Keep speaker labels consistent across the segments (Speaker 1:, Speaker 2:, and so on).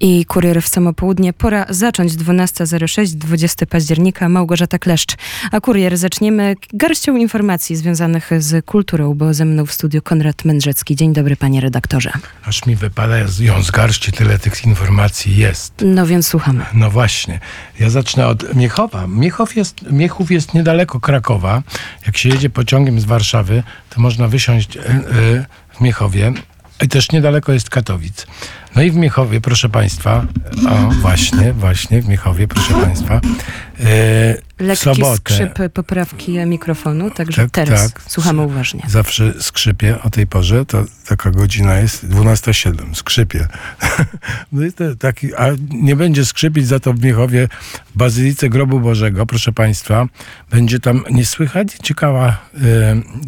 Speaker 1: I kurier w samo południe. Pora zacząć 12.06, 20 października. Małgorzata Kleszcz. A kurier zaczniemy garścią informacji związanych z kulturą, bo ze mną w studiu Konrad Mędrzecki. Dzień dobry, panie redaktorze.
Speaker 2: Aż mi wypada ją z garści, tyle tych informacji jest.
Speaker 1: No więc słuchamy.
Speaker 2: No właśnie. Ja zacznę od Miechowa. Miechów jest, Miechów jest niedaleko Krakowa. Jak się jedzie pociągiem z Warszawy, to można wysiąść e, e, w Miechowie. I też niedaleko jest Katowic. No i w Miechowie, proszę Państwa, o właśnie, właśnie w Miechowie, proszę Państwa, e, w
Speaker 1: Lekki
Speaker 2: sobotę.
Speaker 1: skrzyp poprawki mikrofonu, także
Speaker 2: Tak,
Speaker 1: teraz
Speaker 2: tak.
Speaker 1: słuchamy uważnie.
Speaker 2: Zawsze skrzypie o tej porze, to taka godzina jest 12.07, skrzypie. No i to taki, a nie będzie skrzypić za to w Miechowie w Bazylice Grobu Bożego, proszę Państwa. Będzie tam niesłychanie ciekawa e,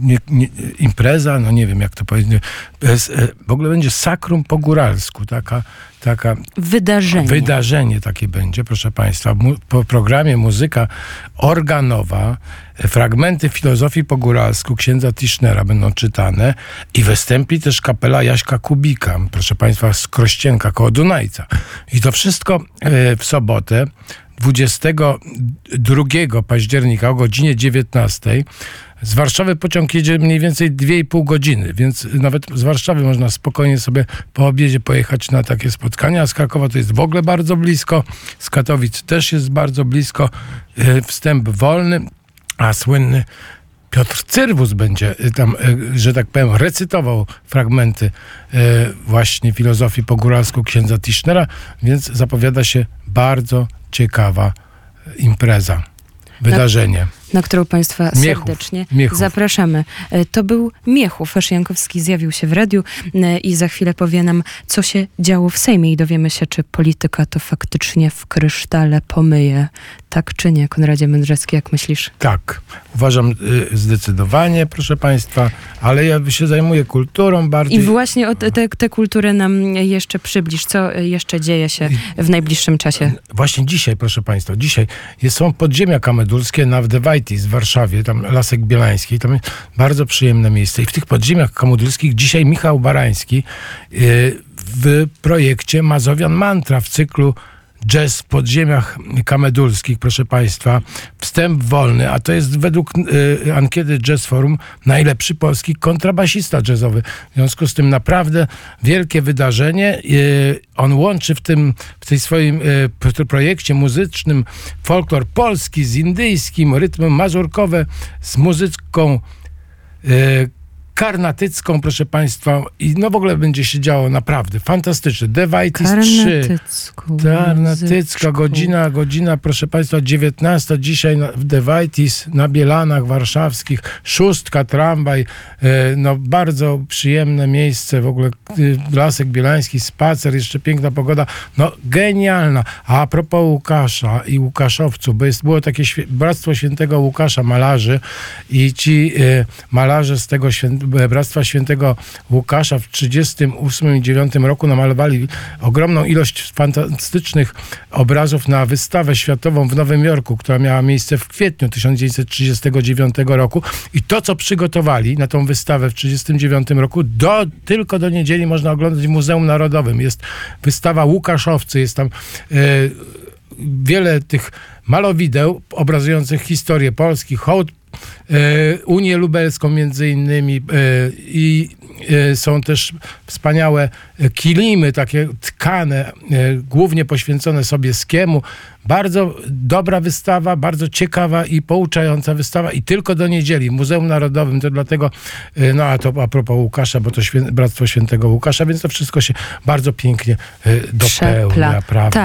Speaker 2: nie, nie, impreza, no nie wiem jak to powiedzieć, bez, e, w ogóle będzie sakrum po góralsku, taka, taka
Speaker 1: Wydarzenie.
Speaker 2: Wydarzenie takie będzie, proszę Państwa. Mu, po programie muzyka organowa, e, fragmenty filozofii po góralsku księdza Tischnera będą czytane i wystąpi też kapela Jaśka Kubika, proszę Państwa, z Krościenka koło Dunajca. I to wszystko e, w sobotę 22 października o godzinie 19 z Warszawy pociąg jedzie mniej więcej 2,5 godziny, więc nawet z Warszawy można spokojnie sobie po obiedzie pojechać na takie spotkania. Z Krakowa to jest w ogóle bardzo blisko, z Katowic też jest bardzo blisko. E, Wstęp wolny, a słynny Piotr Cyrwus będzie y, tam, y, że tak powiem, recytował fragmenty właśnie filozofii po góralsku księdza Tischnera, więc zapowiada się bardzo ciekawa impreza, wydarzenie.
Speaker 1: Na którą Państwa
Speaker 2: Miechów.
Speaker 1: serdecznie
Speaker 2: Miechów.
Speaker 1: zapraszamy. E, To był Miechów. Jankowski zjawił się w radiu e, i za chwilę powie nam, co się działo w Sejmie i dowiemy się, czy polityka to faktycznie w krysztale pomyje. Tak czy nie, Konradzie Mędrzecki, jak myślisz?
Speaker 2: Tak, uważam y, zdecydowanie, proszę Państwa, ale ja się zajmuję kulturą bardziej.
Speaker 1: I właśnie o te, te, tę kulturę nam jeszcze przybliż. Co e, jeszcze dzieje się w najbliższym czasie?
Speaker 2: Właśnie dzisiaj, proszę Państwa, dzisiaj jest, są podziemia kamedulskie na Wdewajtis w Warszawie, tam Lasek Bielański, tam bardzo przyjemne miejsce. I w tych podziemiach kamedulskich dzisiaj Michał Barański yy, w projekcie Mazowian Mantra w cyklu Jazz w podziemiach kamedulskich, proszę Państwa, wstęp wolny, a to jest według y, ankiety Jazz Forum najlepszy polski kontrabasista jazzowy. W związku z tym naprawdę wielkie wydarzenie. Y, on łączy w tym, w tej swoim y, projekcie muzycznym folklor polski z indyjskim, rytmy mazurkowe, z muzyką y, karnatycką, proszę Państwa. I no w ogóle będzie się działo naprawdę fantastycznie. Devaitis 3.
Speaker 1: Karnatycką.
Speaker 2: Tarnatycka,
Speaker 1: muzyczką.
Speaker 2: godzina, godzina, proszę Państwa, 19 dzisiaj w Devaitis na Bielanach Warszawskich, szóstka, tramwaj, e, no bardzo przyjemne miejsce, w ogóle e, Lasek Bielański, spacer, jeszcze piękna pogoda, no genialna. A, propos Łukasza i Łukaszowców, bo jest, było takie Bractwo Świętego Łukasza malarzy i ci e, malarze z tego świę, Bractwa Świętego Łukasza w 38 i 9 roku namalowali ogromną ilość fantastycznych obrazów na wystawę światową w Nowym Jorku, która miała miejsce w kwietniu 1939 roku. I to, co przygotowali na tą wystawę w 1939 roku, do, tylko do niedzieli można oglądać w Muzeum Narodowym. Jest wystawa Łukaszowcy, jest tam e, wiele tych malowideł obrazujących historię Polski, hołd Unię Lubelską między innymi e, i e, są też wspaniałe e, kilimy, takie tkane, e, głównie poświęcone Sobieskiemu. Bardzo dobra wystawa, bardzo ciekawa i pouczająca wystawa i tylko do niedzieli w Muzeum Narodowym, to dlatego, e, no a to a propos Łukasza, bo to świę, Bractwo Świętego Łukasza, więc to wszystko się bardzo pięknie e, dopełnia,
Speaker 1: Przepla.
Speaker 2: prawda?